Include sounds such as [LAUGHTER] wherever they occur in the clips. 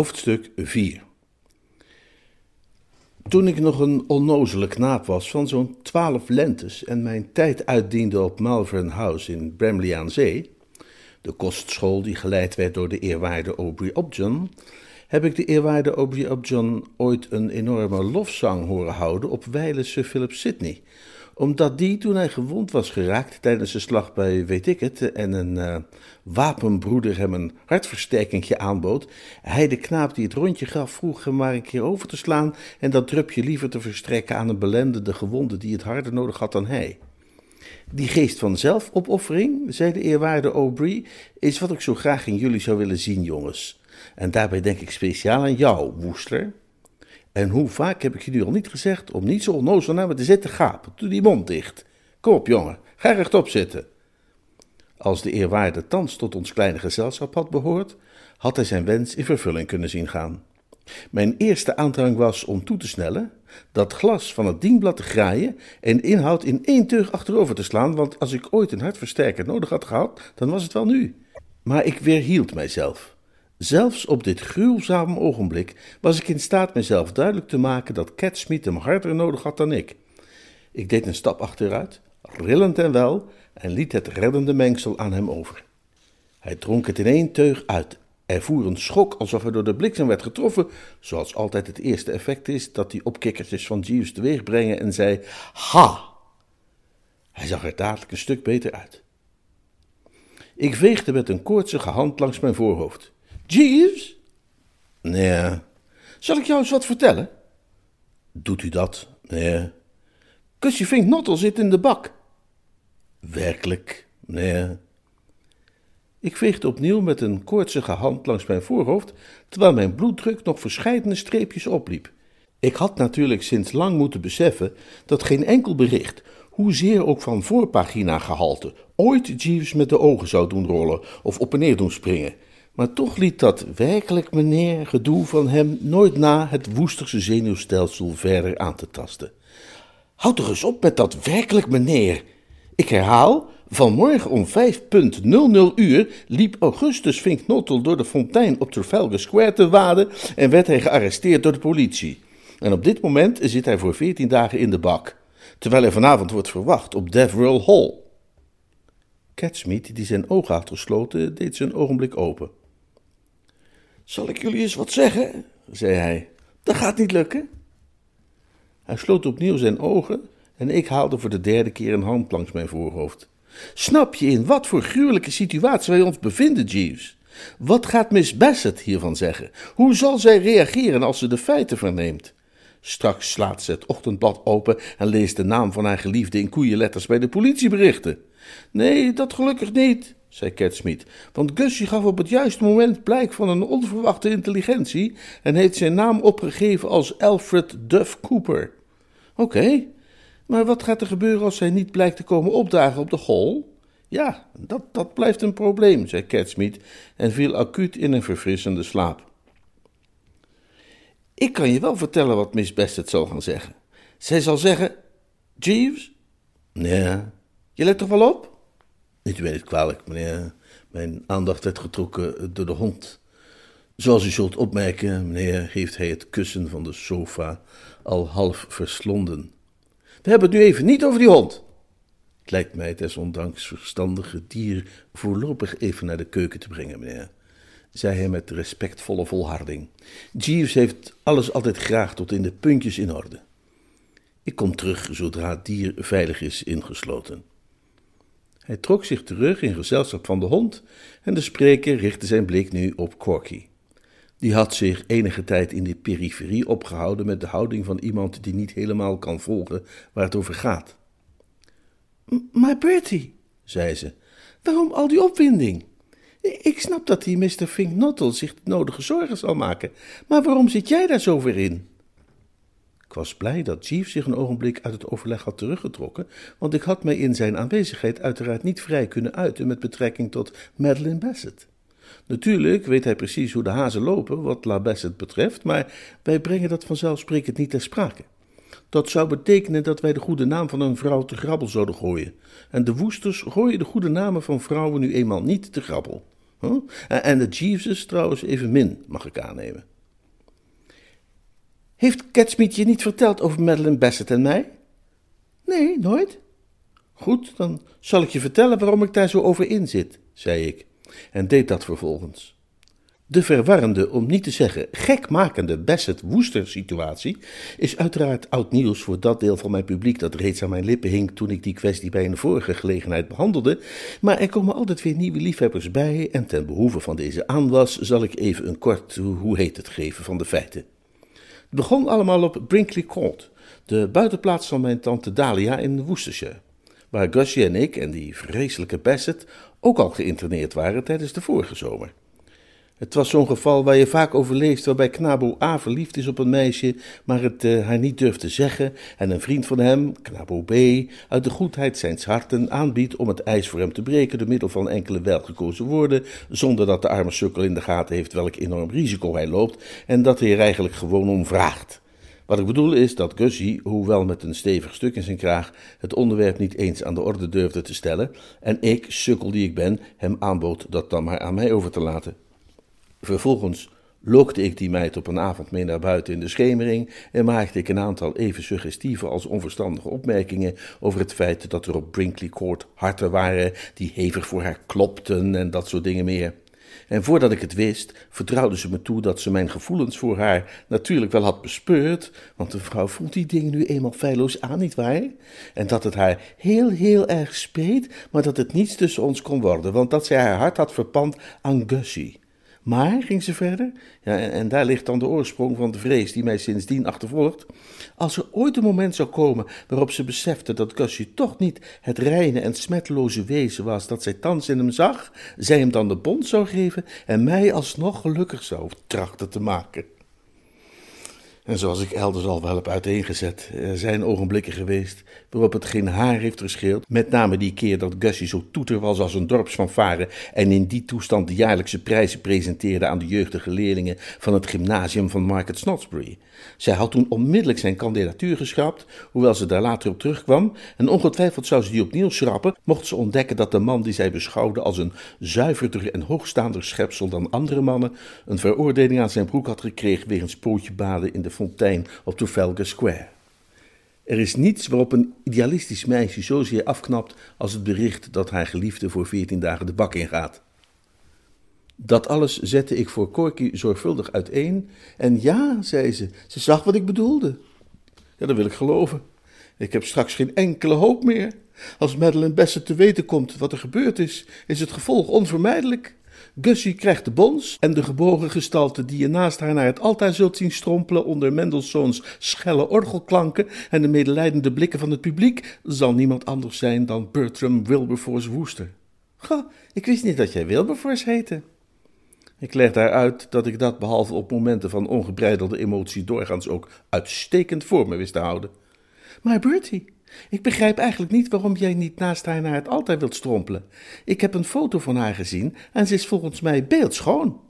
Hoofdstuk 4 Toen ik nog een onnozele knaap was van zo'n twaalf lentes en mijn tijd uitdiende op Malvern House in Bramley aan Zee, de kostschool die geleid werd door de eerwaarde Aubrey Upjohn, heb ik de eerwaarde Aubrey Upjohn ooit een enorme lofzang horen houden op Sir Philip Sidney, omdat die, toen hij gewond was geraakt tijdens de slag bij weet ik het, en een uh, wapenbroeder hem een hartversterkingje aanbood, hij de knaap die het rondje gaf vroeg hem maar een keer over te slaan en dat drupje liever te verstrekken aan een belendende gewonde die het harder nodig had dan hij. Die geest van zelfopoffering, zei de eerwaarde Aubrey, is wat ik zo graag in jullie zou willen zien, jongens. En daarbij denk ik speciaal aan jou, Woester. En hoe vaak heb ik jullie al niet gezegd om niet zo onnozel naar me te zitten gapen? Doe die mond dicht. Kom op, jongen, ga rechtop zitten. Als de eerwaarde thans tot ons kleine gezelschap had behoord, had hij zijn wens in vervulling kunnen zien gaan. Mijn eerste aandrang was om toe te snellen, dat glas van het dienblad te graaien en de inhoud in één teug achterover te slaan, want als ik ooit een hartversterker nodig had gehad, dan was het wel nu. Maar ik weerhield mijzelf. Zelfs op dit gruwzame ogenblik was ik in staat mezelf duidelijk te maken dat Cat Smith hem harder nodig had dan ik. Ik deed een stap achteruit, rillend en wel, en liet het reddende mengsel aan hem over. Hij dronk het in één teug uit. Er voer een schok alsof hij door de bliksem werd getroffen, zoals altijd het eerste effect is dat die opkikkertjes van Jeeves teweeg brengen en zei: Ha! Hij zag er dadelijk een stuk beter uit. Ik veegde met een koortsige hand langs mijn voorhoofd. Jeeves? Nee. Zal ik jou eens wat vertellen? Doet u dat? Nee. Kusje Vink Nottel zit in de bak. Werkelijk? Nee. Ik veegde opnieuw met een koortsige hand langs mijn voorhoofd, terwijl mijn bloeddruk nog verscheidene streepjes opliep. Ik had natuurlijk sinds lang moeten beseffen dat geen enkel bericht, hoezeer ook van voorpagina gehalte, ooit Jeeves met de ogen zou doen rollen of op en neer doen springen. Maar toch liet dat werkelijk meneer gedoe van hem nooit na het woesterse zenuwstelsel verder aan te tasten. Houd toch eens op met dat werkelijk meneer. Ik herhaal, vanmorgen om 5.00 uur liep Augustus Vinknottel door de fontein op Trafalgar Square te waden en werd hij gearresteerd door de politie. En op dit moment zit hij voor 14 dagen in de bak, terwijl hij vanavond wordt verwacht op Deverell Hall. Catsmeet, die zijn ogen had gesloten, deed zijn ogenblik open. Zal ik jullie eens wat zeggen? zei hij. Dat gaat niet lukken. Hij sloot opnieuw zijn ogen en ik haalde voor de derde keer een hand langs mijn voorhoofd. Snap je in wat voor gruwelijke situatie wij ons bevinden, Jeeves? Wat gaat Miss Bassett hiervan zeggen? Hoe zal zij reageren als ze de feiten verneemt? Straks slaat ze het ochtendblad open en leest de naam van haar geliefde in koeienletters bij de politieberichten. Nee, dat gelukkig niet, zei Catsmeet, want Gussie gaf op het juiste moment blijk van een onverwachte intelligentie en heeft zijn naam opgegeven als Alfred Duff Cooper. Oké, maar wat gaat er gebeuren als hij niet blijkt te komen opdagen op de hol? Ja, dat, dat blijft een probleem, zei Catsmeet en viel acuut in een verfrissende slaap. Ik kan je wel vertellen wat Miss Bassett zal gaan zeggen. Zij zal zeggen: Jeeves? Nee, je let toch wel op? Niet weet het kwalijk, meneer. Mijn aandacht werd getrokken door de hond. Zoals u zult opmerken, meneer, heeft hij het kussen van de sofa al half verslonden. We hebben het nu even niet over die hond. Het lijkt mij desondanks verstandig het dier voorlopig even naar de keuken te brengen, meneer, zei hij met respectvolle volharding. Jeeves heeft alles altijd graag tot in de puntjes in orde. Ik kom terug zodra het dier veilig is ingesloten. Hij trok zich terug in gezelschap van de hond en de spreker richtte zijn blik nu op Corky. Die had zich enige tijd in de periferie opgehouden met de houding van iemand die niet helemaal kan volgen waar het over gaat. Maar Bertie, zei ze. Waarom al die opwinding? Ik snap dat die Mr. Finknottel zich de nodige zorgen zal maken, maar waarom zit jij daar zo weer in? Ik was blij dat Jeeves zich een ogenblik uit het overleg had teruggetrokken, want ik had mij in zijn aanwezigheid uiteraard niet vrij kunnen uiten met betrekking tot Madeline Bassett. Natuurlijk weet hij precies hoe de hazen lopen wat La Bassett betreft, maar wij brengen dat vanzelfsprekend niet ter sprake. Dat zou betekenen dat wij de goede naam van een vrouw te grabbel zouden gooien. En de woesters gooien de goede namen van vrouwen nu eenmaal niet te grabbel. En de Jeeveses trouwens evenmin, mag ik aannemen. Heeft Catsmeet je niet verteld over Madeline Bassett en mij? Nee, nooit. Goed, dan zal ik je vertellen waarom ik daar zo over in zit, zei ik, en deed dat vervolgens. De verwarrende, om niet te zeggen gekmakende Bassett-Woester-situatie is uiteraard oud nieuws voor dat deel van mijn publiek dat reeds aan mijn lippen hing toen ik die kwestie bij een vorige gelegenheid behandelde, maar er komen altijd weer nieuwe liefhebbers bij en ten behoeve van deze aanwas zal ik even een kort, hoe heet het, geven van de feiten. Het begon allemaal op Brinkley Court, de buitenplaats van mijn tante Dalia in Worcestershire, waar Gussie en ik en die vreselijke Bassett ook al geïnterneerd waren tijdens de vorige zomer. Het was zo'n geval waar je vaak over leest, waarbij Knabo A verliefd is op een meisje, maar het uh, haar niet durft te zeggen, en een vriend van hem, Knabo B, uit de goedheid zijns harten aanbiedt om het ijs voor hem te breken door middel van enkele welgekozen woorden, zonder dat de arme sukkel in de gaten heeft welk enorm risico hij loopt en dat hij er eigenlijk gewoon om vraagt. Wat ik bedoel is dat Gussie, hoewel met een stevig stuk in zijn kraag, het onderwerp niet eens aan de orde durfde te stellen, en ik, sukkel die ik ben, hem aanbood dat dan maar aan mij over te laten. Vervolgens lokte ik die meid op een avond mee naar buiten in de schemering en maakte ik een aantal even suggestieve als onverstandige opmerkingen over het feit dat er op Brinkley Court harten waren die hevig voor haar klopten en dat soort dingen meer. En voordat ik het wist, vertrouwde ze me toe dat ze mijn gevoelens voor haar natuurlijk wel had bespeurd, want de vrouw voelt die dingen nu eenmaal feilloos aan, nietwaar? En dat het haar heel, heel erg speet, maar dat het niets tussen ons kon worden, want dat zij haar hart had verpand aan Gussie. Maar, ging ze verder, ja, en, daar ligt dan de oorsprong van de vrees die mij sindsdien achtervolgt, als er ooit een moment zou komen waarop ze besefte dat Gussie toch niet het reine en smetteloze wezen was dat zij thans in hem zag, zij hem dan de bond zou geven en mij alsnog gelukkig zou trachten te maken. En zoals ik elders al wel heb uiteengezet, er zijn ogenblikken geweest waarop het geen haar heeft gescheeld. Met name die keer dat Gussie zo toeter was als een dorpsfanfare en in die toestand de jaarlijkse prijzen presenteerde aan de jeugdige leerlingen van het gymnasium van Market Snodsbury. Zij had toen onmiddellijk zijn kandidatuur geschrapt, hoewel ze daar later op terugkwam, en ongetwijfeld zou ze die opnieuw schrappen, mocht ze ontdekken dat de man die zij beschouwde als een zuiverder en hoogstaander schepsel dan andere mannen, een veroordeling aan zijn broek had gekregen wegens pootjebaden in de fontein op Trafalgar Square. Er is niets waarop een idealistisch meisje zozeer afknapt als het bericht dat haar geliefde voor veertien dagen de bak ingaat. Dat alles zette ik voor Corky zorgvuldig uiteen. En ja, zei ze, ze zag wat ik bedoelde. Ja, dat wil ik geloven. Ik heb straks geen enkele hoop meer. Als Madeleine Bassett te weten komt wat er gebeurd is, is het gevolg onvermijdelijk. Gussie krijgt de bons en de gebogen gestalte die je naast haar naar het altaar zult zien strompelen onder Mendelssohns schelle orgelklanken en de medelijdende blikken van het publiek, zal niemand anders zijn dan Bertram Wilberforce Wooster. Ga, ik wist niet dat jij Wilberforce heette. Ik leg daaruit dat ik dat behalve op momenten van ongebreidelde emotie doorgaans ook uitstekend voor me wist te houden. Maar Bertie, ik begrijp eigenlijk niet waarom jij niet naast haar naar het altaar wilt strompelen. Ik heb een foto van haar gezien en ze is volgens mij beeldschoon.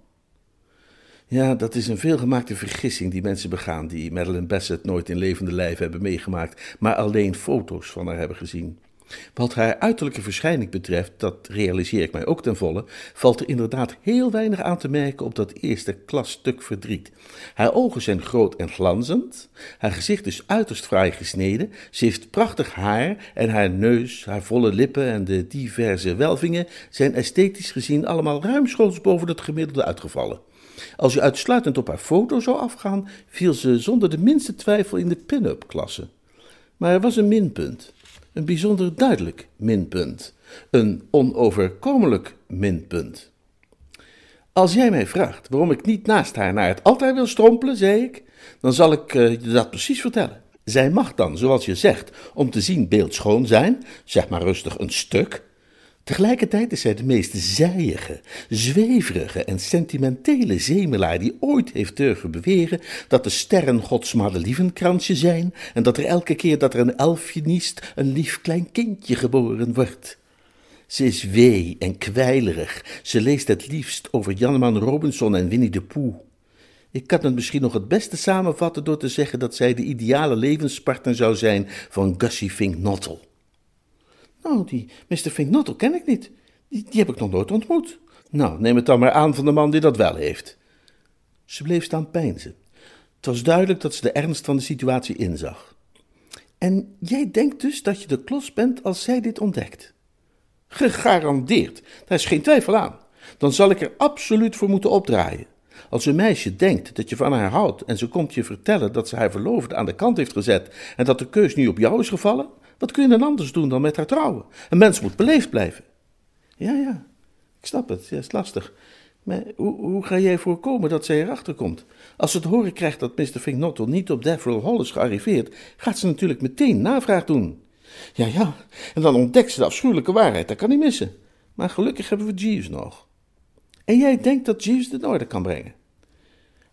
Ja, dat is een veelgemaakte vergissing die mensen begaan die Madeline Bassett nooit in levende lijf hebben meegemaakt, maar alleen foto's van haar hebben gezien. Wat haar uiterlijke verschijning betreft, dat realiseer ik mij ook ten volle, valt er inderdaad heel weinig aan te merken op dat eerste klasstuk verdriet. Haar ogen zijn groot en glanzend, haar gezicht is uiterst fraai gesneden, ze heeft prachtig haar en haar neus, haar volle lippen en de diverse welvingen zijn esthetisch gezien allemaal ruimschoots boven het gemiddelde uitgevallen. Als je uitsluitend op haar foto zou afgaan, viel ze zonder de minste twijfel in de pin-up klasse. Maar er was een minpunt een bijzonder duidelijk minpunt, een onoverkomelijk minpunt. Als jij mij vraagt waarom ik niet naast haar naar het altaar wil strompelen, zei ik, dan zal ik uh, je dat precies vertellen. Zij mag dan, zoals je zegt, om te zien beeldschoon zijn, zeg maar rustig een stuk, Tegelijkertijd is zij de meest zijige, zweverige en sentimentele zemelaar die ooit heeft durven beweren dat de sterren Gods madelievenkransje zijn en dat er elke keer dat er een elfje niest een lief klein kindje geboren wordt. Ze is wee en kwijlerig. Ze leest het liefst over Janneman Robinson en Winnie de Pooh. Ik kan het misschien nog het beste samenvatten door te zeggen dat zij de ideale levenspartner zou zijn van Gussie Fink Nottle. Nou, die Mr. Fink Nottle ken ik niet. Die, die heb ik nog nooit ontmoet. Nou, neem het dan maar aan van de man die dat wel heeft. Ze bleef staan peinzen. Het was duidelijk dat ze de ernst van de situatie inzag. En jij denkt dus dat je de klos bent als zij dit ontdekt? Gegarandeerd, daar is geen twijfel aan. Dan zal ik er absoluut voor moeten opdraaien. Als een meisje denkt dat je van haar houdt en ze komt je vertellen dat ze haar verloofde aan de kant heeft gezet en dat de keus nu op jou is gevallen, wat kun je dan anders doen dan met haar trouwen? Een mens moet beleefd blijven. Ja, ja, ik snap het, ja, is lastig. Maar hoe, hoe ga jij voorkomen dat zij erachter komt? Als ze het horen krijgt dat Mr. Finknottel niet op Deverell Hall is gearriveerd, gaat ze natuurlijk meteen navraag doen. Ja, ja, en dan ontdekt ze de afschuwelijke waarheid, dat kan niet missen. Maar gelukkig hebben we Jeeves nog. En jij denkt dat Jeeves het in orde kan brengen?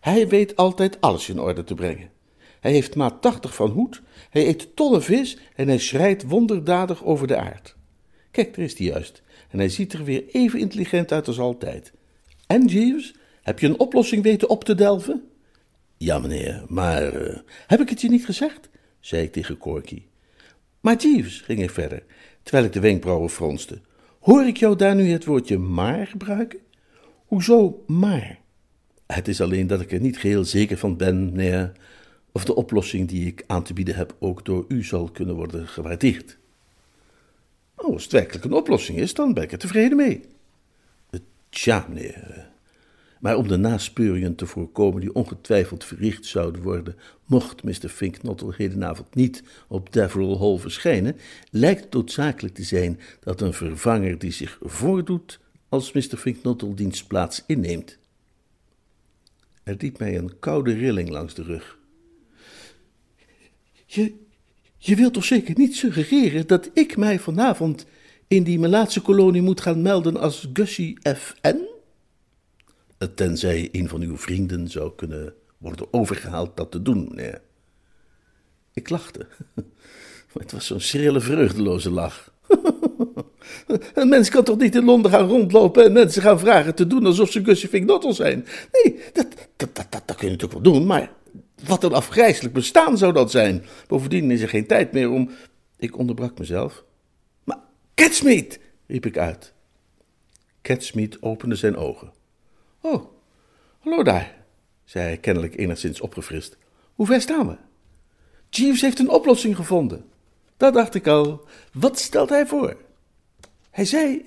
Hij weet altijd alles in orde te brengen. Hij heeft maat 80 van hoed, hij eet tonnen vis en hij schrijdt wonderdadig over de aard. Kijk, daar is hij juist. En hij ziet er weer even intelligent uit als altijd. En Jeeves, heb je een oplossing weten op te delven? Ja, meneer, maar uh, heb ik het je niet gezegd? zei ik tegen Corky. Maar Jeeves, ging ik verder, terwijl ik de wenkbrauwen fronste, hoor ik jou daar nu het woordje maar gebruiken? Hoezo maar? Het is alleen dat ik er niet geheel zeker van ben, meneer, of de oplossing die ik aan te bieden heb ook door u zal kunnen worden gewaardeerd. Oh, als het werkelijk een oplossing is, dan ben ik er tevreden mee. Tja, meneer. Maar om de naspeuringen te voorkomen die ongetwijfeld verricht zouden worden, mocht Mr. Finknottel hedenavond niet op Deverell Hall verschijnen, lijkt het noodzakelijk te zijn dat een vervanger die zich voordoet als Mr. Finknottel diens plaats inneemt. Er liep mij een koude rilling langs de rug. Je, je wilt toch zeker niet suggereren dat ik mij vanavond in die Melaatse kolonie moet gaan melden als Gussie F.N.? Tenzij een van uw vrienden zou kunnen worden overgehaald dat te doen. Ik lachte. [LAUGHS] Het was zo'n schrille, vreugdeloze lach. [LAUGHS] Een mens kan toch niet in Londen gaan rondlopen en mensen gaan vragen te doen alsof ze Gussie Finknottel zijn? Nee, dat, dat, dat, dat kun je natuurlijk wel doen, maar wat een afgrijselijk bestaan zou dat zijn. Bovendien is er geen tijd meer om... Ik onderbrak mezelf. Maar Catsmeet, riep ik uit. Catsmeet opende zijn ogen. Oh, hallo daar, zei hij kennelijk enigszins opgefrist. Hoe ver staan we? Jeeves heeft een oplossing gevonden. Dat dacht ik al. Wat stelt hij voor? Hij zei.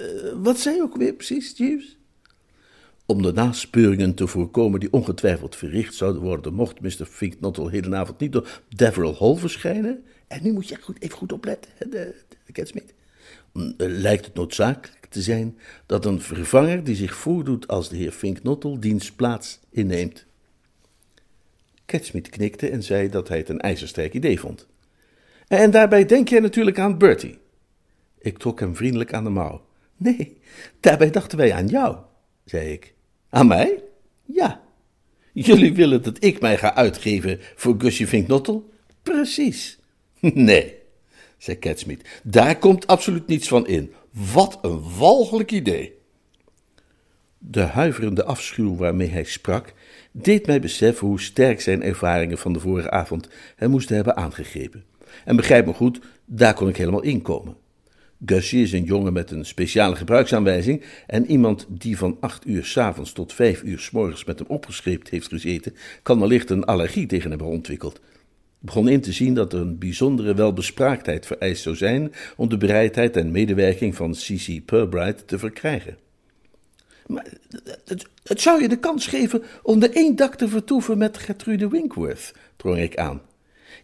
Uh, wat zei ook weer precies, Jeeves? Om de naspeuringen te voorkomen die ongetwijfeld verricht zouden worden, mocht Mr. Finknottel hedenavond niet door Deverell Hall verschijnen. En nu moet je goed, even goed opletten, de, de mm, Lijkt het noodzakelijk te zijn dat een vervanger die zich voordoet als de heer Finknottel diens plaats inneemt. Catsmeet knikte en zei dat hij het een ijzersterk idee vond. En daarbij denk jij natuurlijk aan Bertie. Ik trok hem vriendelijk aan de mouw. Nee, daarbij dachten wij aan jou, zei ik. Aan mij? Ja. Jullie willen dat ik mij ga uitgeven voor Gusje Vinknottel? Precies. [LAUGHS] Nee, zei Catsmeet, daar komt absoluut niets van in. Wat een walgelijk idee. De huiverende afschuw waarmee hij sprak, deed mij beseffen hoe sterk zijn ervaringen van de vorige avond hem moesten hebben aangegrepen. En begrijp me goed, daar kon ik helemaal inkomen. Gussie is een jongen met een speciale gebruiksaanwijzing en iemand die van acht uur s'avonds tot vijf uur s morgens met hem opgeschreven heeft gezeten, kan wellicht een allergie tegen hem hebben ontwikkeld. Ik begon in te zien dat er een bijzondere welbespraaktheid vereist zou zijn om de bereidheid en medewerking van C.C. Purbright te verkrijgen. Maar het, het, zou je de kans geven om de één dak te vertoeven met Gertrude Winkworth, drong ik aan.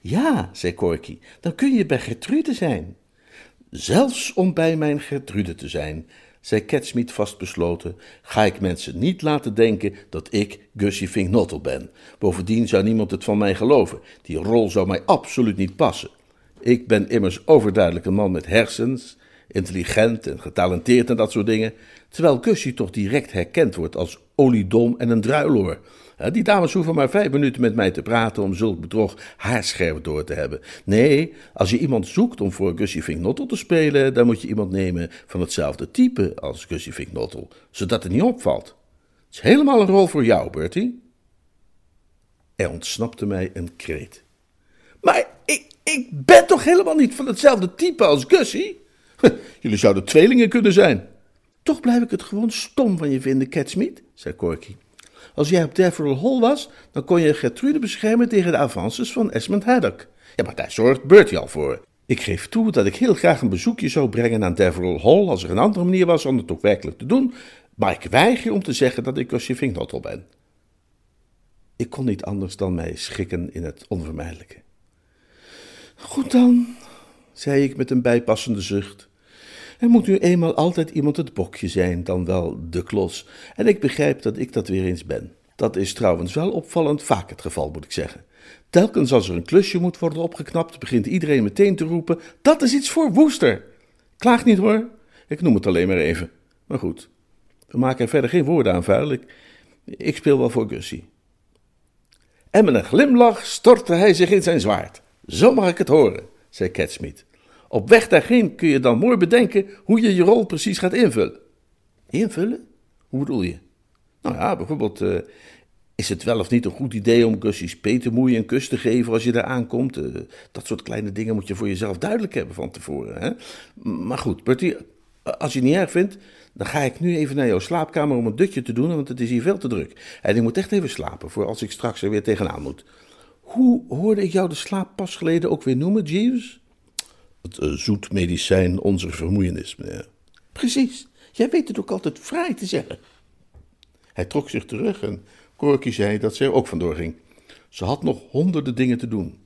Ja, zei Corky, dan kun je bij Gertrude zijn. Zelfs om bij mijn Gertrude te zijn, zei Catsmeet vastbesloten, ga ik mensen niet laten denken dat ik Gussie Finknottel ben. Bovendien zou niemand het van mij geloven. Die rol zou mij absoluut niet passen. Ik ben immers overduidelijk een man met hersens intelligent en getalenteerd en dat soort dingen, terwijl Gussie toch direct herkend wordt als oliedom en een druiloor. Die dames hoeven maar vijf minuten met mij te praten om zulk bedrog haarscherp door te hebben. Nee, als je iemand zoekt om voor Gussie Vinknottel te spelen, dan moet je iemand nemen van hetzelfde type als Gussie Vinknottel, zodat het niet opvalt. Het is helemaal een rol voor jou, Bertie. Er ontsnapte mij een kreet. Maar ik, ik ben toch helemaal niet van hetzelfde type als Gussie? Jullie zouden tweelingen kunnen zijn. Toch blijf ik het gewoon stom van je vinden, Catsmeet, zei Corky. Als jij op Deverell Hall was, dan kon je Gertrude beschermen tegen de avances van Esmond Haddock. Ja, maar daar zorgt Bertie al voor. Ik geef toe dat ik heel graag een bezoekje zou brengen aan Deverell Hall als er een andere manier was om het ook werkelijk te doen, maar ik weiger om te zeggen dat ik Gussie Vinknottel ben. Ik kon niet anders dan mij schikken in het onvermijdelijke. Goed dan, zei ik met een bijpassende zucht. Er moet nu eenmaal altijd iemand het bokje zijn, dan wel de klos. En ik begrijp dat ik dat weer eens ben. Dat is trouwens wel opvallend vaak het geval, moet ik zeggen. Telkens als er een klusje moet worden opgeknapt, begint iedereen meteen te roepen: Dat is iets voor Woester! Klaag niet hoor, ik noem het alleen maar even. Maar goed, we maken er verder geen woorden aan vuil. Ik, speel wel voor Gussie. En met een glimlach stortte hij zich in zijn zwaard. Zo mag ik het horen, zei Catsmeet. Op weg daarheen kun je dan mooi bedenken hoe je je rol precies gaat invullen. Invullen? Hoe bedoel je? Nou ja, bijvoorbeeld, uh, is het wel of niet een goed idee om Gussie's petermoei een kus te geven als je daar aankomt? Uh, dat soort kleine dingen moet je voor jezelf duidelijk hebben van tevoren. Hè? Maar goed, Bertie, als je het niet erg vindt, dan ga ik nu even naar jouw slaapkamer om een dutje te doen, want het is hier veel te druk. En ik moet echt even slapen, voor als ik straks er weer tegenaan moet. Hoe hoorde ik jou de slaap pas geleden ook weer noemen, Jeeves? Het uh, zoet medicijn onze vermoeienis, meneer. Precies. Jij weet het ook altijd vrij te zeggen. Hij trok zich terug en Corky zei dat ze er ook vandoor ging. Ze had nog honderden dingen te doen.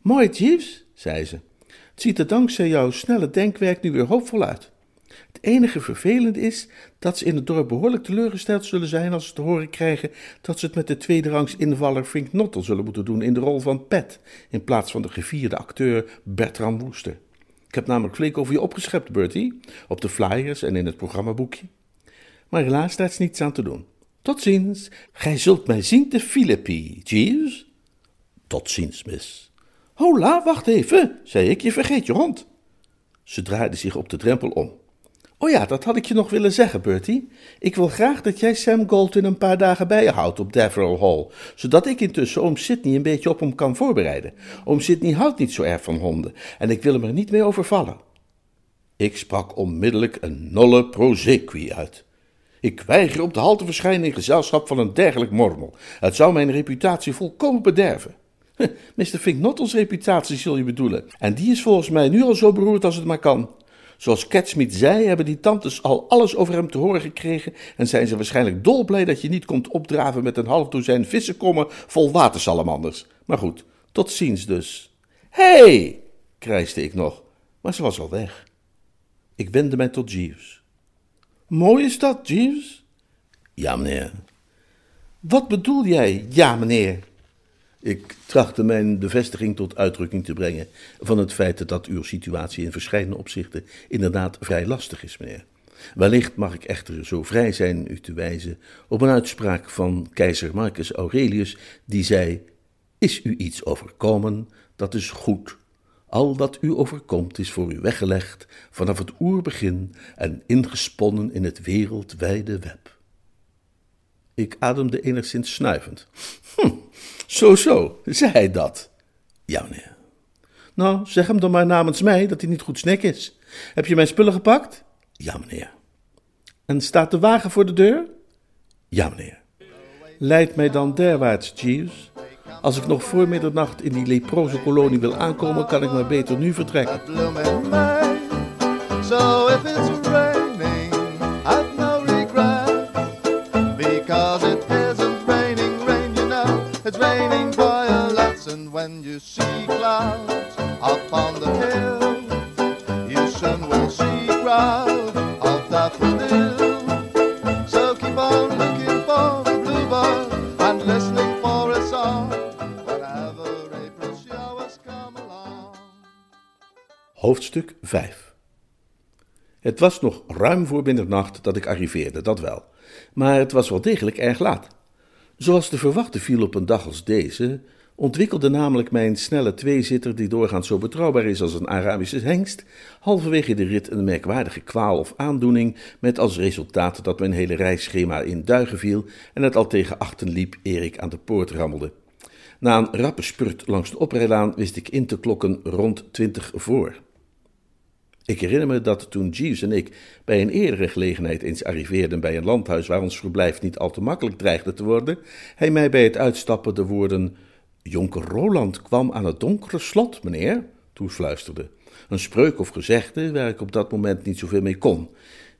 Mooi, Jeeves, zei ze. Het ziet er dankzij jouw snelle denkwerk nu weer hoopvol uit. Enige vervelende is dat ze in het dorp behoorlijk teleurgesteld zullen zijn als ze te horen krijgen dat ze het met de tweederangs invaller Fink Nottel zullen moeten doen in de rol van Pet, in plaats van de gevierde acteur Bertram Woester. Ik heb namelijk flink over je opgeschept, Bertie, op de flyers en in het programmaboekje. Maar helaas, daar is niets aan te doen. Tot ziens, gij zult mij zien te Philippi, Jeeves. Tot ziens, miss. Hola, wacht even, zei ik, je vergeet je hond. Ze draaide zich op de drempel om. Oh ja, dat had ik je nog willen zeggen, Bertie. Ik wil graag dat jij Sam Galton een paar dagen bij je houdt op Deverell Hall, zodat ik intussen oom Sidney een beetje op hem kan voorbereiden. Oom Sidney houdt niet zo erg van honden en ik wil hem er niet mee overvallen. Ik sprak onmiddellijk een nolle prosequi uit. Ik weiger op de hal te verschijnen in gezelschap van een dergelijk mormel. Het zou mijn reputatie volkomen bederven. Mr. Finknottels reputatie zul je bedoelen. En die is volgens mij nu al zo beroerd als het maar kan. Zoals Catsmeet zei, hebben die tantes al alles over hem te horen gekregen en zijn ze waarschijnlijk dolblij dat je niet komt opdraven met een half dozijn vissenkommen vol watersalamanders. Maar goed, tot ziens dus. Hé, hey, krijste ik nog, maar ze was al weg. Ik wendde mij tot Jeeves. Mooi is dat, Jeeves? Ja, meneer. Wat bedoel jij, ja, meneer? Ik trachtte mijn bevestiging tot uitdrukking te brengen van het feit dat uw situatie in verschillende opzichten inderdaad vrij lastig is, meneer. Wellicht mag ik echter zo vrij zijn u te wijzen op een uitspraak van keizer Marcus Aurelius, die zei: Is u iets overkomen, dat is goed. Al wat u overkomt is voor u weggelegd vanaf het oerbegin en ingesponnen in het wereldwijde web. Ik ademde enigszins snuivend. Hm, zo, zo, zei hij dat? Ja, meneer. Nou, zeg hem dan maar namens mij dat hij niet goed snek is. Heb je mijn spullen gepakt? Ja, meneer. En staat de wagen voor de deur? Ja, meneer. Leid mij dan derwaarts, Jeeves. Als ik nog voor middernacht in die leproze kolonie wil aankomen, kan ik maar beter nu vertrekken. It's raining violets, and when you see clouds up on the hill, you soon will see crowds of daffodils. So keep on looking for the bluebird and listening for a song whenever April showers come along. Hoofdstuk 5 Het was nog ruim voor middernacht dat ik arriveerde, dat wel. Maar het was wel degelijk erg laat. Zoals te verwachten viel op een dag als deze, ontwikkelde namelijk mijn snelle tweezitter, die doorgaans zo betrouwbaar is als een Arabische hengst, halverwege de rit een merkwaardige kwaal of aandoening, met als resultaat dat mijn hele reisschema in duigen viel en het al tegen achten liep eer ik aan de poort rammelde. Na een rappe spurt langs de oprijlaan wist ik in te klokken rond twintig voor. Ik herinner me dat toen Jeeves en ik bij een eerdere gelegenheid eens arriveerden bij een landhuis waar ons verblijf niet al te makkelijk dreigde te worden, hij mij bij het uitstappen de woorden Jonker Roland kwam aan het donkere slot, meneer, toefluisterde. Een spreuk of gezegde waar ik op dat moment niet zoveel mee kon.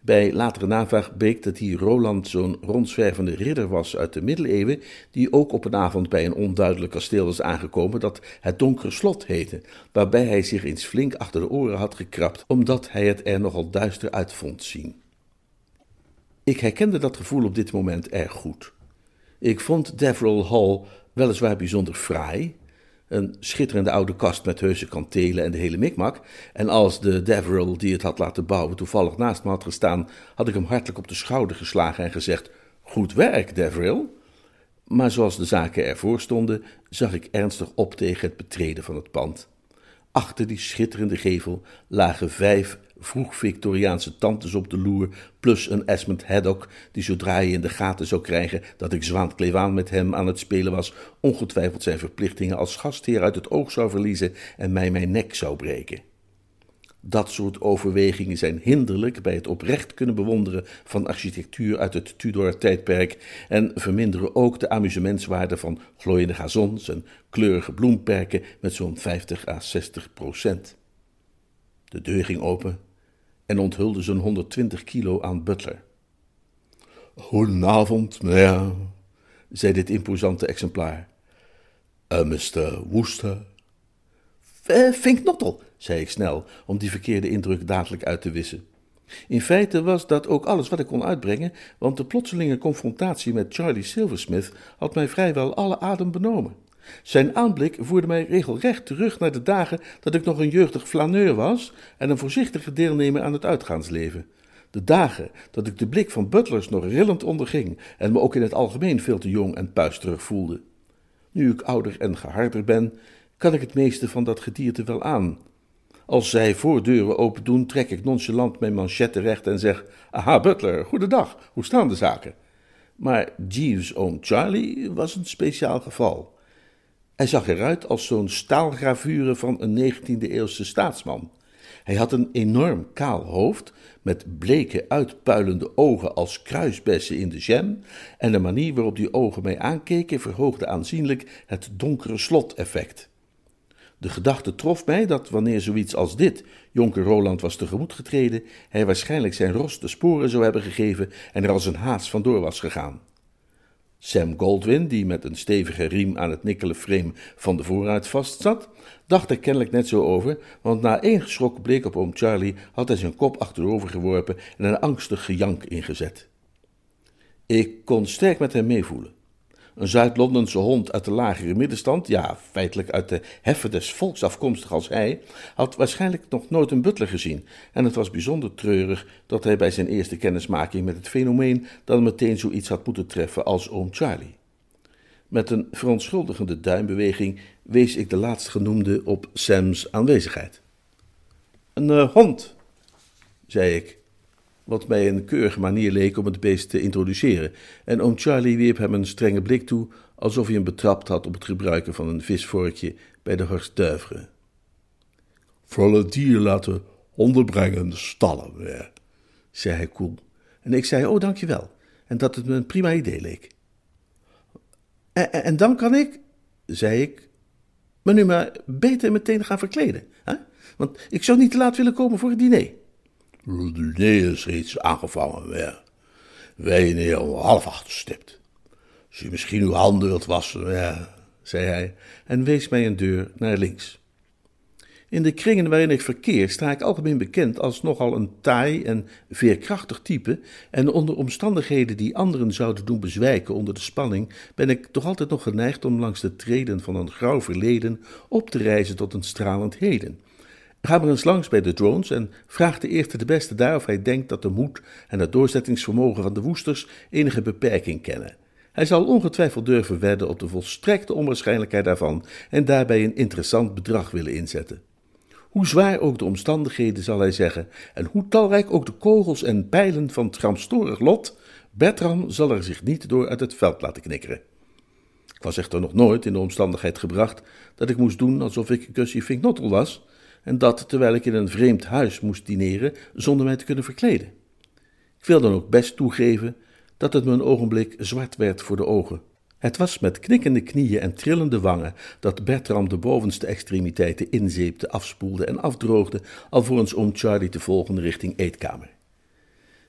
Bij latere navraag bleek dat die Roland zo'n rondzwervende ridder was uit de middeleeuwen, die ook op een avond bij een onduidelijk kasteel was aangekomen dat het Donkere Slot heette, waarbij hij zich eens flink achter de oren had gekrapt, omdat hij het er nogal duister uit vond zien. Ik herkende dat gevoel op dit moment erg goed. Ik vond Deverell Hall weliswaar bijzonder fraai, een schitterende oude kast met heuse kantelen en de hele mikmak. En als de Deverell die het had laten bouwen toevallig naast me had gestaan, had ik hem hartelijk op de schouder geslagen en gezegd: Goed werk, Deverell. Maar zoals de zaken ervoor stonden, zag ik ernstig op tegen het betreden van het pand. Achter die schitterende gevel lagen vijf vroeg-Victoriaanse tantes op de loer, plus een Esmond Haddock, die zodra hij in de gaten zou krijgen dat ik Zwaan Klevaan met hem aan het spelen was, ongetwijfeld zijn verplichtingen als gastheer uit het oog zou verliezen en mij mijn nek zou breken. Dat soort overwegingen zijn hinderlijk bij het oprecht kunnen bewonderen van architectuur uit het Tudor-tijdperk en verminderen ook de amusementswaarde van glooiende gazons en kleurige bloemperken met zo'n 50 à 60 procent. De deur ging open en onthulde zo'n 120 kilo aan butler. Goedenavond, meneer, zei dit imposante exemplaar. Uh, eh, Mr. Wooster? Uh, Fink Nottel, zei ik snel, om die verkeerde indruk dadelijk uit te wissen. In feite was dat ook alles wat ik kon uitbrengen, want de plotselinge confrontatie met Charlie Silversmith had mij vrijwel alle adem benomen. Zijn aanblik voerde mij regelrecht terug naar de dagen dat ik nog een jeugdig flaneur was en een voorzichtige deelnemer aan het uitgaansleven. De dagen dat ik de blik van butlers nog rillend onderging en me ook in het algemeen veel te jong en puisterig voelde. Nu ik ouder en geharder ben, kan ik het meeste van dat gedierte wel aan. Als zij voordeuren open doen, trek ik nonchalant mijn manchetten recht en zeg: Aha, Butler, goedendag, hoe staan de zaken? Maar Jeeves' oom Charlie was een speciaal geval. Hij zag eruit als zo'n staalgravure van een 19e-eeuwse staatsman. Hij had een enorm kaal hoofd, met bleke uitpuilende ogen als kruisbessen in de jam, en de manier waarop die ogen mij aankeken verhoogde aanzienlijk het donkere slot-effect. De gedachte trof mij dat wanneer zoiets als dit jonker Roland was tegemoet getreden, hij waarschijnlijk zijn ros de sporen zou hebben gegeven en er als een haas vandoor was gegaan. Sam Goldwyn, die met een stevige riem aan het nikkelen frame van de vooruit vastzat, dacht er kennelijk net zo over, want na één geschrokken blik op oom Charlie had hij zijn kop achterover geworpen en een angstig gejank ingezet. Ik kon sterk met hem meevoelen. Een Zuid-Londense hond uit de lagere middenstand, ja, feitelijk uit de heffen des volks afkomstig als hij, had waarschijnlijk nog nooit een butler gezien. En het was bijzonder treurig dat hij bij zijn eerste kennismaking met het fenomeen dan meteen zoiets had moeten treffen als oom Charlie. Met een verontschuldigende duimbeweging wees ik de laatstgenoemde op Sam's aanwezigheid. Een uh, hond, zei ik wat mij een keurige manier leek om het beest te introduceren, en oom Charlie wierp hem een strenge blik toe, alsof hij hem betrapt had op het gebruiken van een visvorkje bij de Horst d'Oeuvre. Voor het dier laten onderbrengen de stallen, weer, zei hij koel. En ik zei, oh, dankjewel, en dat het me een prima idee leek. En, en dan kan ik, zei ik, me nu maar beter meteen gaan verkleden, hè? want ik zou niet te laat willen komen voor het diner. Is reeds aangevangen weer. Wij om half acht stipt. Als je misschien uw handen wilt wassen, ja, zei hij en wees mij een deur naar links. In de kringen waarin ik verkeer sta ik algemeen bekend als nogal een taai en veerkrachtig type, en onder omstandigheden die anderen zouden doen bezwijken onder de spanning, ben ik toch altijd nog geneigd om langs de treden van een grauw verleden op te reizen tot een stralend heden Ga maar eens langs bij de drones en vraag de eerste de beste daar of hij denkt dat de moed en het doorzettingsvermogen van de woesters enige beperking kennen. Hij zal ongetwijfeld durven wedden op de volstrekte onwaarschijnlijkheid daarvan en daarbij een interessant bedrag willen inzetten. Hoe zwaar ook de omstandigheden, zal hij zeggen, en hoe talrijk ook de kogels en pijlen van het gramstorig lot, Bertram zal er zich niet door uit het veld laten knikkeren. Ik was echter nog nooit in de omstandigheid gebracht dat ik moest doen alsof ik Gussie Finknottel was, en dat terwijl ik in een vreemd huis moest dineren zonder mij te kunnen verkleden. Ik wil dan ook best toegeven dat het me een ogenblik zwart werd voor de ogen. Het was met knikkende knieën en trillende wangen dat Bertram de bovenste extremiteiten inzeepte, afspoelde en afdroogde, alvorens oom Charlie te volgen richting eetkamer.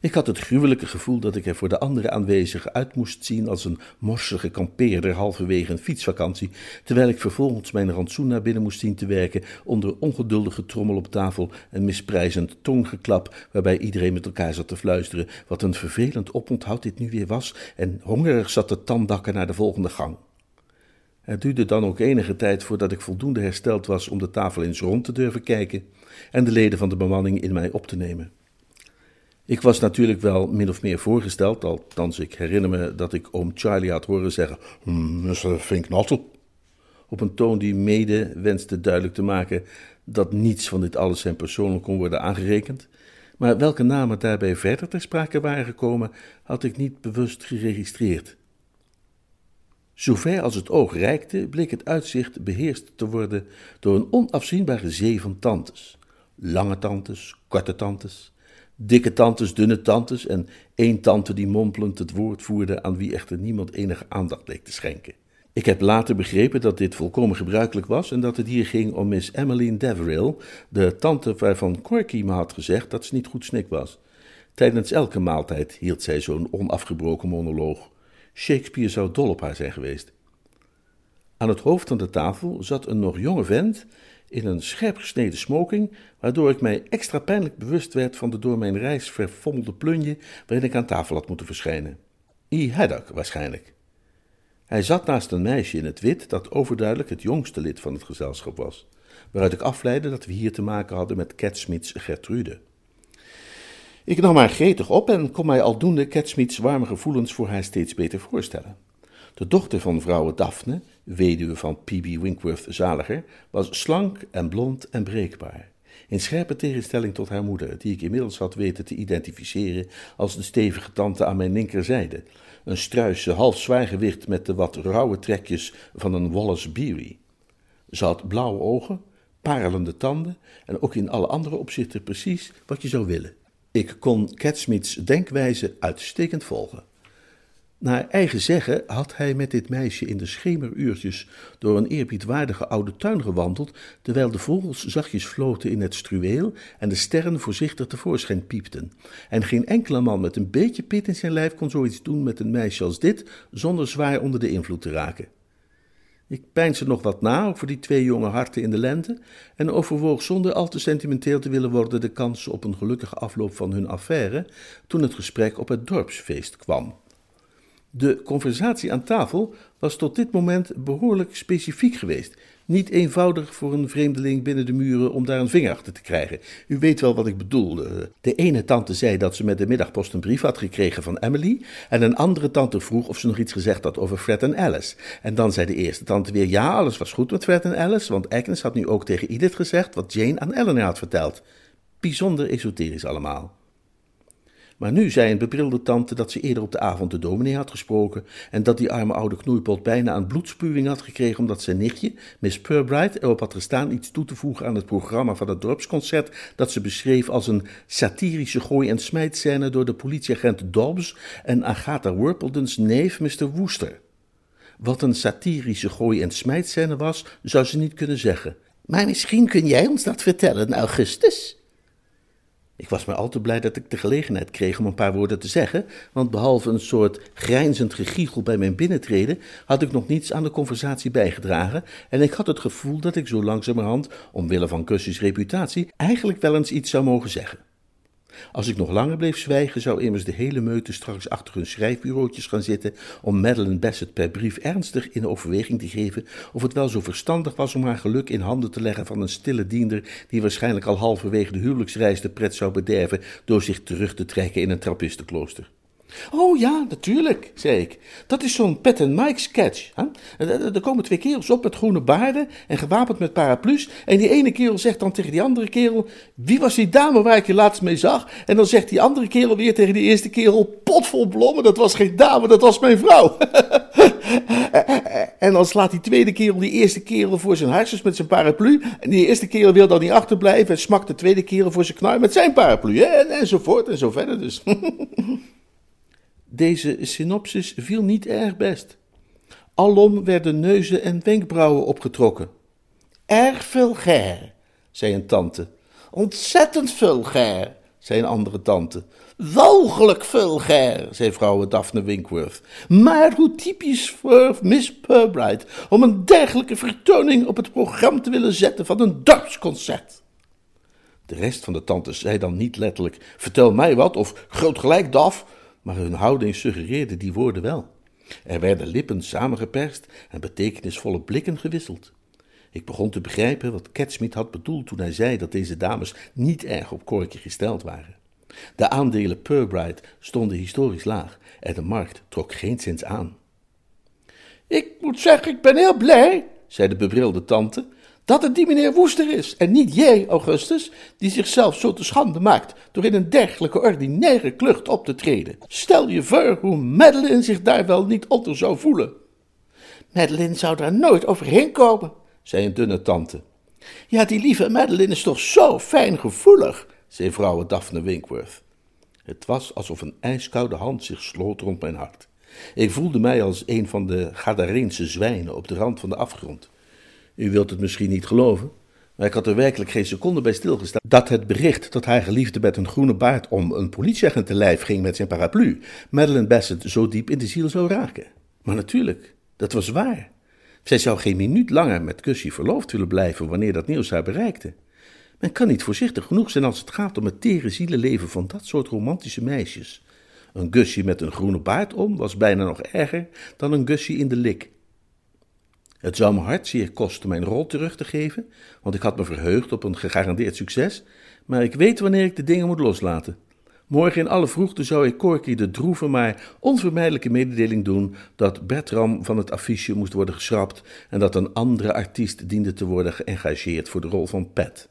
Ik had het gruwelijke gevoel dat ik er voor de andere aanwezigen uit moest zien als een morsige kampeerder halverwege een fietsvakantie, terwijl ik vervolgens mijn rantsoen naar binnen moest zien te werken onder ongeduldige trommel op tafel en misprijzend toongeklap, waarbij iedereen met elkaar zat te fluisteren wat een vervelend oponthoud dit nu weer was en hongerig zat te tandakken naar de volgende gang. Het duurde dan ook enige tijd voordat ik voldoende hersteld was om de tafel eens rond te durven kijken en de leden van de bemanning in mij op te nemen. Ik was natuurlijk wel min of meer voorgesteld, althans ik herinner me dat ik oom Charlie had horen zeggen, Mr. Finknottel, op een toon die mede wenste duidelijk te maken dat niets van dit alles hem persoonlijk kon worden aangerekend. Maar welke namen daarbij verder ter sprake waren gekomen, had ik niet bewust geregistreerd. Zover als het oog reikte, bleek het uitzicht beheerst te worden door een onafzienbare zee van tantes. Lange tantes, korte tantes, dikke tantes, dunne tantes en één tante die mompelend het woord voerde aan wie echter niemand enige aandacht leek te schenken. Ik heb later begrepen dat dit volkomen gebruikelijk was en dat het hier ging om Miss Emmeline Deverill, de tante waarvan Corky me had gezegd dat ze niet goed snik was. Tijdens elke maaltijd hield zij zo'n onafgebroken monoloog. Shakespeare zou dol op haar zijn geweest. Aan het hoofd van de tafel zat een nog jonge vent in een scherp gesneden smoking, waardoor ik mij extra pijnlijk bewust werd van de door mijn reis verfommelde plunje waarin ik aan tafel had moeten verschijnen. E. Haddock waarschijnlijk. Hij zat naast een meisje in het wit dat overduidelijk het jongste lid van het gezelschap was, waaruit ik afleidde dat we hier te maken hadden met Catsmiths Gertrude. Ik nam haar gretig op en kon mij aldoende Catsmiths warme gevoelens voor haar steeds beter voorstellen. De dochter van vrouwe Daphne, weduwe van P.B. Winkworth Zaliger, was slank en blond en breekbaar. In scherpe tegenstelling tot haar moeder, die ik inmiddels had weten te identificeren als de stevige tante aan mijn linkerzijde. Een struise, half zwaargewicht met de wat rauwe trekjes van een Wallace Beery. Ze had blauwe ogen, parelende tanden en ook in alle andere opzichten precies wat je zou willen. Ik kon Catsmiths denkwijze uitstekend volgen. Naar eigen zeggen had hij met dit meisje in de schemeruurtjes door een eerbiedwaardige oude tuin gewandeld, terwijl de vogels zachtjes floten in het struweel en de sterren voorzichtig tevoorschijn piepten. En geen enkele man met een beetje pit in zijn lijf kon zoiets doen met een meisje als dit, zonder zwaar onder de invloed te raken. Ik peinsde nog wat na over die twee jonge harten in de lente en overwoog zonder al te sentimenteel te willen worden de kans op een gelukkige afloop van hun affaire, toen het gesprek op het dorpsfeest kwam. De conversatie aan tafel was tot dit moment behoorlijk specifiek geweest. Niet eenvoudig voor een vreemdeling binnen de muren om daar een vinger achter te krijgen. U weet wel wat ik bedoel. De ene tante zei dat ze met de middagpost een brief had gekregen van Emily. En een andere tante vroeg of ze nog iets gezegd had over Fred en Alice. En dan zei de eerste tante weer: ja, alles was goed met Fred en Alice. Want Agnes had nu ook tegen Edith gezegd wat Jane aan Eleanor had verteld. Bijzonder esoterisch allemaal. Maar nu zei een bebrilde tante dat ze eerder op de avond de dominee had gesproken en dat die arme oude knoeipot bijna een bloedspuwing had gekregen omdat zijn nichtje, Miss Purbright, erop had gestaan iets toe te voegen aan het programma van het dorpsconcert dat ze beschreef als een satirische gooi- en smijtscène door de politieagent Dobbs en Agatha Worpledens neef Mr. Wooster. Wat een satirische gooi- en smijtscène was, zou ze niet kunnen zeggen. Maar misschien kun jij ons dat vertellen, Augustus? Ik was maar al te blij dat ik de gelegenheid kreeg om een paar woorden te zeggen, want behalve een soort grijnzend gegiegel bij mijn binnentreden, had ik nog niets aan de conversatie bijgedragen en ik had het gevoel dat ik zo langzamerhand, omwille van Gussie's reputatie, eigenlijk wel eens iets zou mogen zeggen. Als ik nog langer bleef zwijgen, zou immers de hele meute straks achter hun schrijfbureautjes gaan zitten om Madeline Bassett per brief ernstig in overweging te geven of het wel zo verstandig was om haar geluk in handen te leggen van een stille diender die waarschijnlijk al halverwege de huwelijksreis de pret zou bederven door zich terug te trekken in een trappistenklooster. Oh ja, natuurlijk, zei ik. Dat is zo'n Pet and Mike sketch. Hè? Er komen twee kerels op met groene baarden en gewapend met paraplu's. En die ene kerel zegt dan tegen die andere kerel: Wie was die dame waar ik je laatst mee zag? En dan zegt die andere kerel weer tegen die eerste kerel: Potvol blommen, dat was geen dame, dat was mijn vrouw. [LAUGHS] en dan slaat die tweede kerel die eerste kerel voor zijn hersens met zijn paraplu. En die eerste kerel wil dan niet achterblijven en smakt de tweede kerel voor zijn knar met zijn paraplu. En, enzovoort en zo verder dus. [LAUGHS] Deze synopsis viel niet erg best. Alom werden neuzen en wenkbrauwen opgetrokken. Erg vulgair, zei een tante. Ontzettend vulgair, zei een andere tante. Walgelijk vulgair, zei vrouw Daphne Winkworth. Maar hoe typisch voor Miss Purbright om een dergelijke vertoning op het programma te willen zetten van een dorpsconcert. De rest van de tantes zei dan niet letterlijk: Vertel mij wat, of groot gelijk, Daf, maar hun houding suggereerde die woorden wel. Er werden lippen samengeperst en betekenisvolle blikken gewisseld. Ik begon te begrijpen wat Catsmith had bedoeld toen hij zei dat deze dames niet erg op korkje gesteld waren. De aandelen Purbright stonden historisch laag en de markt trok geen zins aan. Ik moet zeggen, ik ben heel blij, zei de bebrilde tante, dat het die meneer Woester is en niet jij, Augustus, die zichzelf zo te schande maakt door in een dergelijke ordinaire klucht op te treden. Stel je voor hoe Madeline zich daar wel niet onder zou voelen. Madeline zou daar nooit overheen komen, zei een dunne tante. Ja, die lieve Madeline is toch zo fijngevoelig, zei vrouw Daphne Winkworth. Het was alsof een ijskoude hand zich sloot rond mijn hart. Ik voelde mij als een van de Gadareense zwijnen op de rand van de afgrond. U wilt het misschien niet geloven, maar ik had er werkelijk geen seconde bij stilgestaan dat het bericht dat haar geliefde met een groene baard om een politieagent te lijf ging met zijn paraplu, Madeline Bassett zo diep in de ziel zou raken. Maar natuurlijk, dat was waar. Zij zou geen minuut langer met Gussie verloofd willen blijven wanneer dat nieuws haar bereikte. Men kan niet voorzichtig genoeg zijn als het gaat om het tere zielenleven van dat soort romantische meisjes. Een Gussie met een groene baard om was bijna nog erger dan een Gussie in de lik. Het zou me hartzeer kosten mijn rol terug te geven, want ik had me verheugd op een gegarandeerd succes, maar ik weet wanneer ik de dingen moet loslaten. Morgen in alle vroegte zou ik Corky de droeve maar onvermijdelijke mededeling doen dat Bertram van het affiche moest worden geschrapt en dat een andere artiest diende te worden geëngageerd voor de rol van Pat.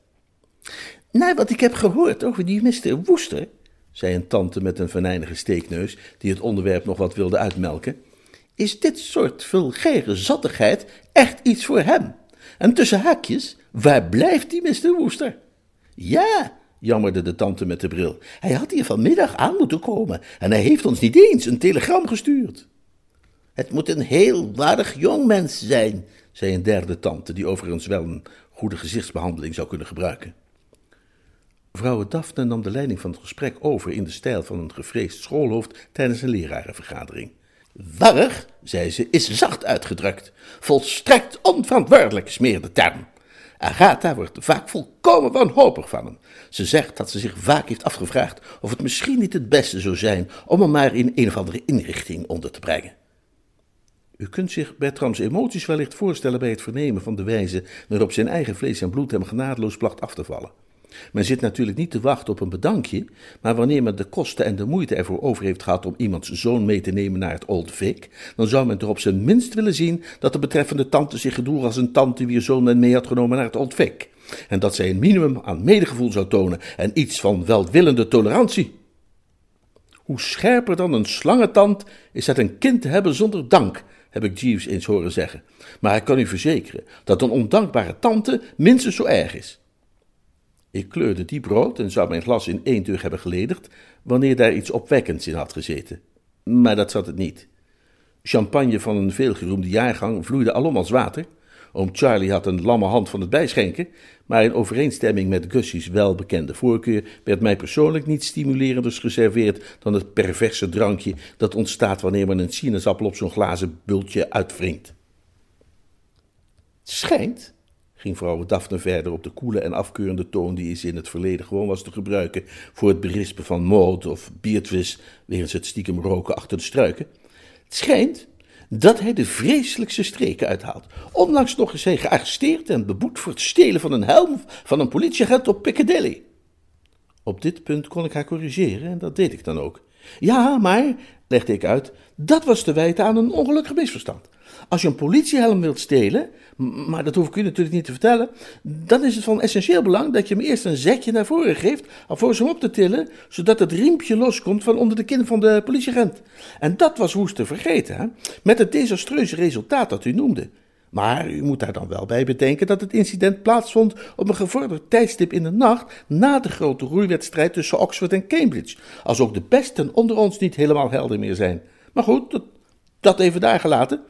Nou, wat ik heb gehoord over die Mr. Woester, zei een tante met een venijnige steekneus die het onderwerp nog wat wilde uitmelken is dit soort vulgaire zattigheid echt iets voor hem. En tussen haakjes, waar blijft die Mr. Woester? Ja, jammerde de tante met de bril. Hij had hier vanmiddag aan moeten komen en hij heeft ons niet eens een telegram gestuurd. Het moet een heel waardig jongmens zijn, zei een derde tante, die overigens wel een goede gezichtsbehandeling zou kunnen gebruiken. Vrouw Daphne nam de leiding van het gesprek over in de stijl van een gevreesd schoolhoofd tijdens een lerarenvergadering. Warrig, zei ze, is zacht uitgedrukt. Volstrekt onverantwoordelijk, smeerde term. Agatha wordt vaak volkomen wanhopig van hem. Ze zegt dat ze zich vaak heeft afgevraagd of het misschien niet het beste zou zijn om hem maar in een of andere inrichting onder te brengen. U kunt zich Bertrams emoties wellicht voorstellen bij het vernemen van de wijze waarop zijn eigen vlees en bloed hem genadeloos placht af te vallen. Men zit natuurlijk niet te wachten op een bedankje, maar wanneer men de kosten en de moeite ervoor over heeft gehad om iemands zoon mee te nemen naar het Old Vic, dan zou men toch op zijn minst willen zien dat de betreffende tante zich gedroeg als een tante wier zoon men mee had genomen naar het Old Vic. En dat zij een minimum aan medegevoel zou tonen en iets van welwillende tolerantie. Hoe scherper dan een slangentand is het een kind te hebben zonder dank, heb ik Jeeves eens horen zeggen. Maar ik kan u verzekeren dat een ondankbare tante minstens zo erg is. Ik kleurde diep rood en zou mijn glas in één teug hebben geledigd, wanneer daar iets opwekkends in had gezeten. Maar dat zat het niet. Champagne van een veelgeroemde jaargang vloeide alom als water. Oom Charlie had een lamme hand van het bijschenken, maar in overeenstemming met Gussie's welbekende voorkeur werd mij persoonlijk niet stimulerenders geserveerd dan het perverse drankje dat ontstaat wanneer men een sinaasappel op zo'n glazen bultje uitwringt. Het schijnt ging vrouw Daphne verder op de koele en afkeurende toon die ze in het verleden gewoon was te gebruiken voor het berispen van Maud of Beatrice wegens het stiekem roken achter de struiken. Het schijnt dat hij de vreselijkste streken uithaalt. Onlangs nog is hij gearresteerd en beboet voor het stelen van een helm van een politieagent op Piccadilly. Op dit punt kon ik haar corrigeren en dat deed ik dan ook. Ja, maar, legde ik uit, dat was te wijten aan een ongelukkig misverstand. Als je een politiehelm wilt stelen, maar dat hoef ik u natuurlijk niet te vertellen, dan is het van essentieel belang dat je hem eerst een zetje naar voren geeft, alvorens hem op te tillen, zodat het riempje loskomt van onder de kin van de politieagent. En dat was woest te vergeten, hè? met het desastreuze resultaat dat u noemde. Maar u moet daar dan wel bij bedenken dat het incident plaatsvond op een gevorderd tijdstip in de nacht na de grote roeiwedstrijd tussen Oxford en Cambridge, als ook de besten onder ons niet helemaal helder meer zijn. Maar goed, dat, dat even daar gelaten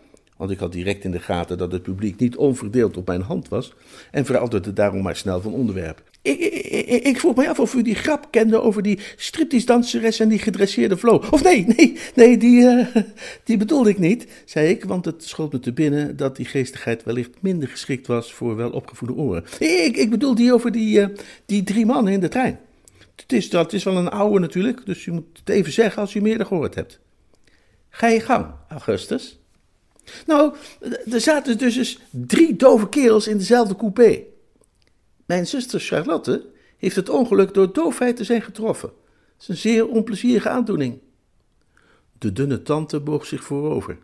want ik had direct in de gaten dat het publiek niet onverdeeld op mijn hand was en veranderde daarom maar snel van onderwerp. Ik, ik, ik, vroeg me af of u die grap kende over die striptease-danseres en die gedresseerde Flo. Of nee, nee, nee, die, uh, [LAUGHS] die bedoelde ik niet, zei ik, want het schoot me te binnen dat die geestigheid wellicht minder geschikt was voor welopgevoede oren. Ik, ik bedoel die over die, uh, die drie mannen in de trein. Het is, dat is wel een oude natuurlijk, dus u moet het even zeggen als u meer gehoord hebt. Ga je gang, Augustus. Nou, er zaten dus eens drie dove kerels in dezelfde coupé. Mijn zuster Charlotte heeft het ongeluk door doofheid te zijn getroffen. Dat is een zeer onplezierige aandoening. De dunne tante boog zich voorover.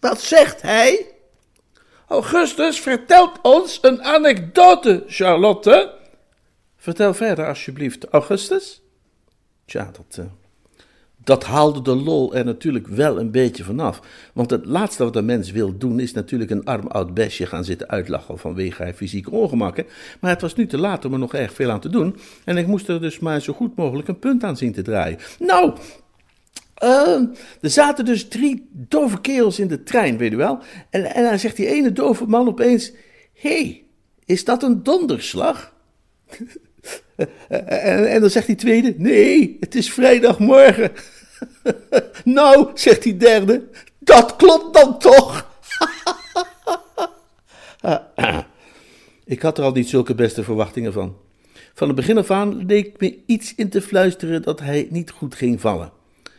Wat zegt hij? Augustus vertelt ons een anekdote, Charlotte. Vertel verder, alsjeblieft, Augustus. Tja, dat, uh, dat haalde de lol er natuurlijk wel een beetje vanaf. Want het laatste wat een mens wil doen is natuurlijk een arm oud besje gaan zitten uitlachen vanwege haar fysieke ongemakken. Maar het was nu te laat om er nog erg veel aan te doen. En ik moest er dus maar zo goed mogelijk een punt aan zien te draaien. Nou, uh, er zaten dus drie dove kerels in de trein, weet u wel. En, en dan zegt die ene dove man opeens: hey, is dat een donderslag? [LAUGHS] en, en dan zegt die tweede: Nee, het is vrijdagmorgen. [LAUGHS] nou, zegt die derde, dat klopt dan toch? [LAUGHS] Ik had er al niet zulke beste verwachtingen van. Van het begin af aan leek me iets in te fluisteren dat hij niet goed ging vallen.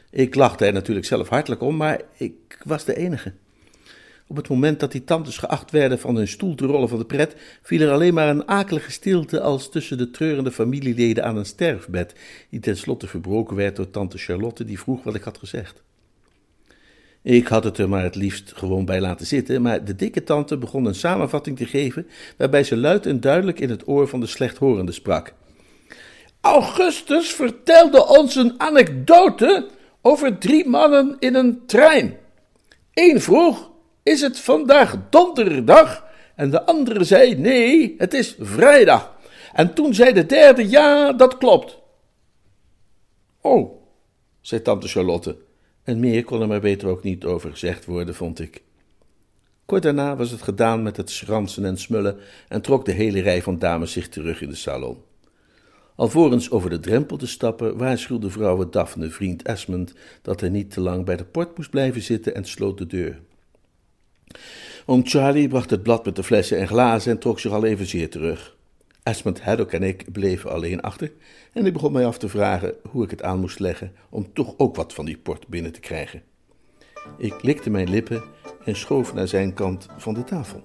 Ik lachte er natuurlijk zelf hartelijk om, maar ik was de enige. Op het moment dat die tantes geacht werden van hun stoel te rollen van de pret, viel er alleen maar een akelige stilte als tussen de treurende familieleden aan een sterfbed, die tenslotte verbroken werd door tante Charlotte, die vroeg wat ik had gezegd. Ik had het er maar het liefst gewoon bij laten zitten, maar de dikke tante begon een samenvatting te geven, waarbij ze luid en duidelijk in het oor van de slechthorende sprak. Augustus vertelde ons een anekdote over drie mannen in een trein. Eén vroeg is het vandaag donderdag? En de andere zei: Nee, het is vrijdag. En toen zei de derde: Ja, dat klopt. Oh, zei tante Charlotte. En meer kon er maar beter ook niet over gezegd worden, vond ik. Kort daarna was het gedaan met het schransen en smullen en trok de hele rij van dames zich terug in de salon. Alvorens over de drempel te stappen, waarschuwde vrouw Daphne vriend Esmond dat hij niet te lang bij de port moest blijven zitten en sloot de deur. Oom Charlie bracht het blad met de flessen en glazen en trok zich al even zeer terug. Esmond Haddock en ik bleven alleen achter en ik begon mij af te vragen hoe ik het aan moest leggen om toch ook wat van die port binnen te krijgen. Ik likte mijn lippen en schoof naar zijn kant van de tafel.